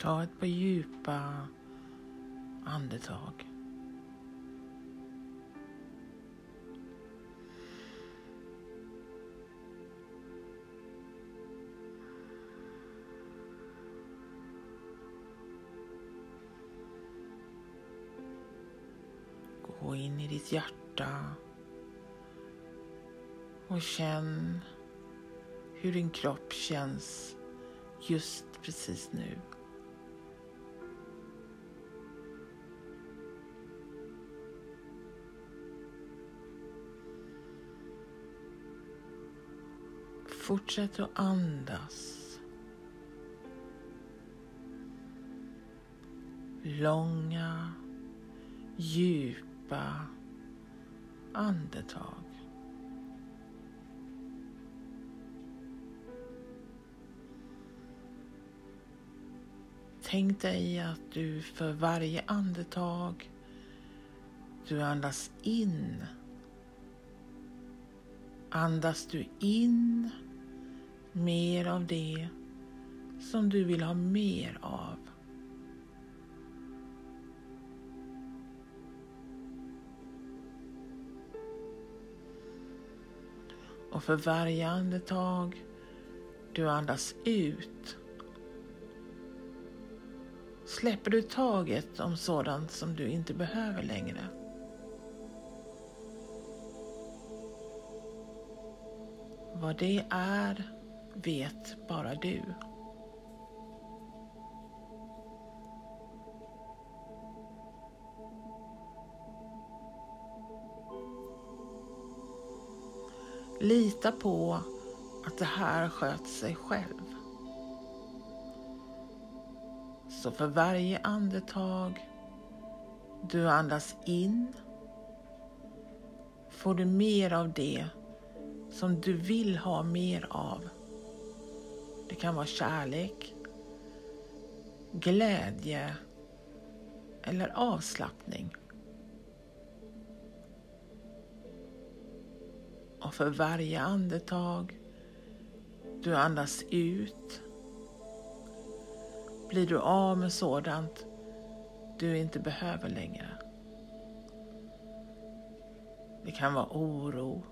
Ta ett par djupa andetag. Gå in i ditt hjärta och känn hur din kropp känns just precis nu. Fortsätt att andas. Långa, djupa andetag. Tänk dig att du för varje andetag du andas in andas du in mer av det som du vill ha mer av. Och för varje andetag du andas ut släpper du taget om sådant som du inte behöver längre. Vad det är vet bara du. Lita på att det här sköter sig själv. Så för varje andetag du andas in får du mer av det som du vill ha mer av. Det kan vara kärlek, glädje eller avslappning. Och för varje andetag du andas ut blir du av med sådant du inte behöver längre. Det kan vara oro,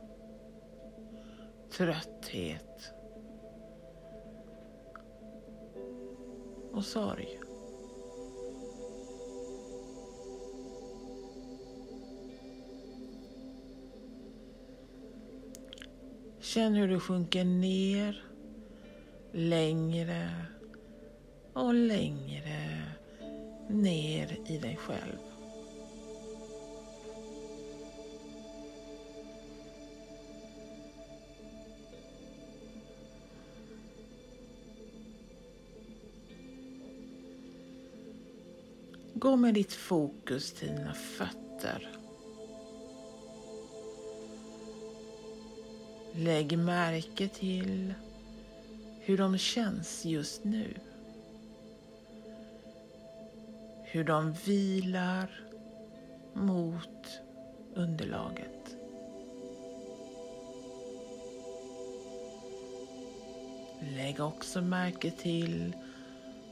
trötthet och sorg. Känn hur du sjunker ner längre och längre ner i dig själv. Gå med ditt fokus till dina fötter. Lägg märke till hur de känns just nu. Hur de vilar mot underlaget. Lägg också märke till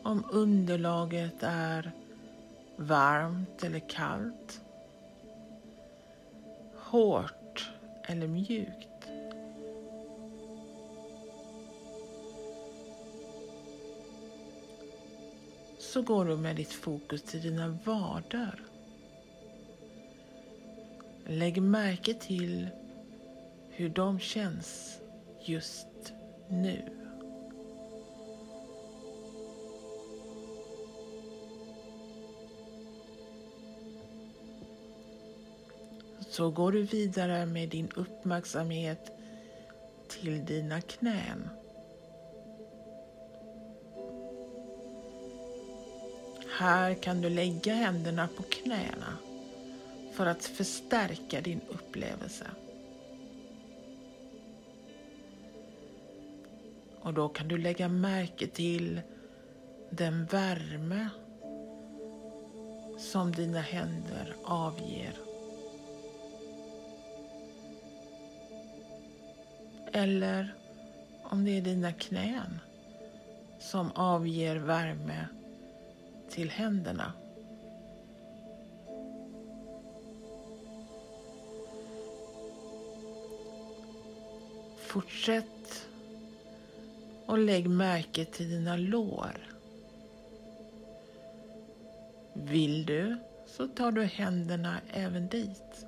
om underlaget är varmt eller kallt, hårt eller mjukt. Så går du med ditt fokus till dina vader. Lägg märke till hur de känns just nu. Så går du vidare med din uppmärksamhet till dina knän. Här kan du lägga händerna på knäna för att förstärka din upplevelse. Och då kan du lägga märke till den värme som dina händer avger. Eller om det är dina knän som avger värme till händerna. Fortsätt och lägg märke till dina lår. Vill du så tar du händerna även dit.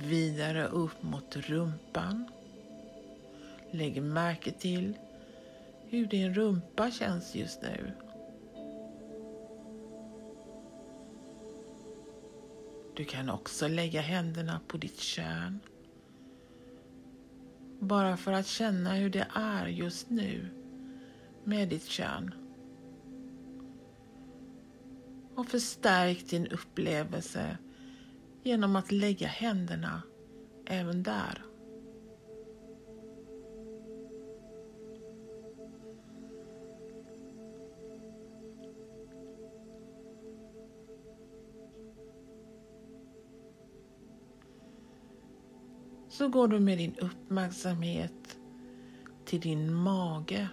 Vidare upp mot rumpan. Lägg märke till hur din rumpa känns just nu. Du kan också lägga händerna på ditt kön. Bara för att känna hur det är just nu med ditt kön. Och förstärk din upplevelse genom att lägga händerna även där. så går du med din uppmärksamhet till din mage.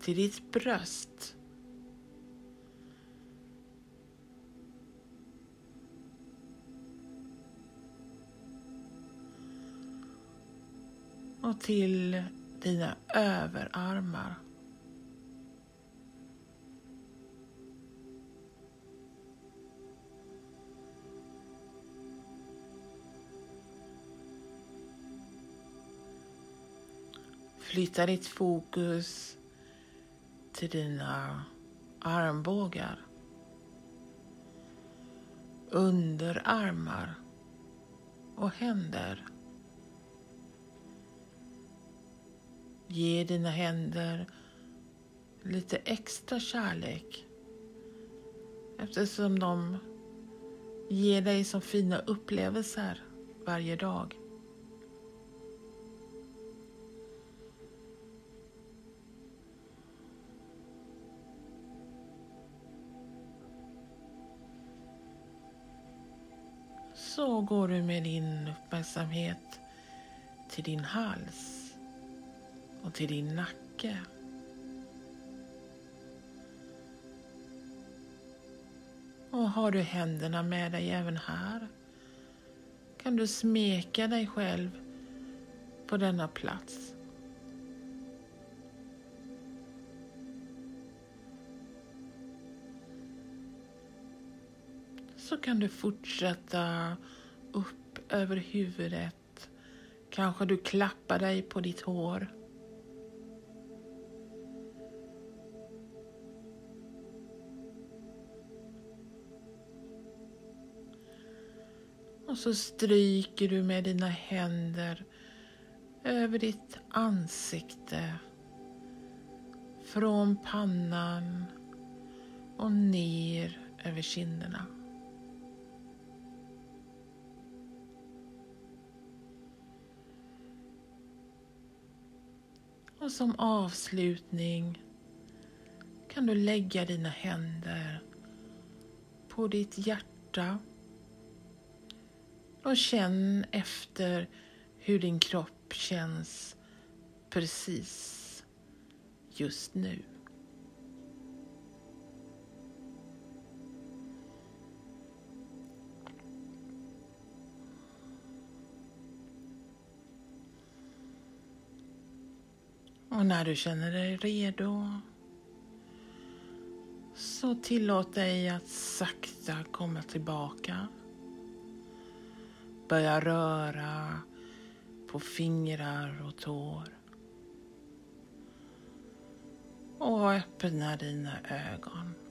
Till ditt bröst. Och till dina överarmar. Flytta ditt fokus till dina armbågar, underarmar och händer. Ge dina händer lite extra kärlek eftersom de ger dig så fina upplevelser varje dag. Så går du med din uppmärksamhet till din hals och till din nacke. Och har du händerna med dig även här kan du smeka dig själv på denna plats. så kan du fortsätta upp över huvudet. Kanske du klappar dig på ditt hår. Och så stryker du med dina händer över ditt ansikte. Från pannan och ner över kinderna. Och som avslutning kan du lägga dina händer på ditt hjärta och känn efter hur din kropp känns precis just nu. Och när du känner dig redo så tillåt dig att sakta komma tillbaka. Börja röra på fingrar och tår. Och öppna dina ögon.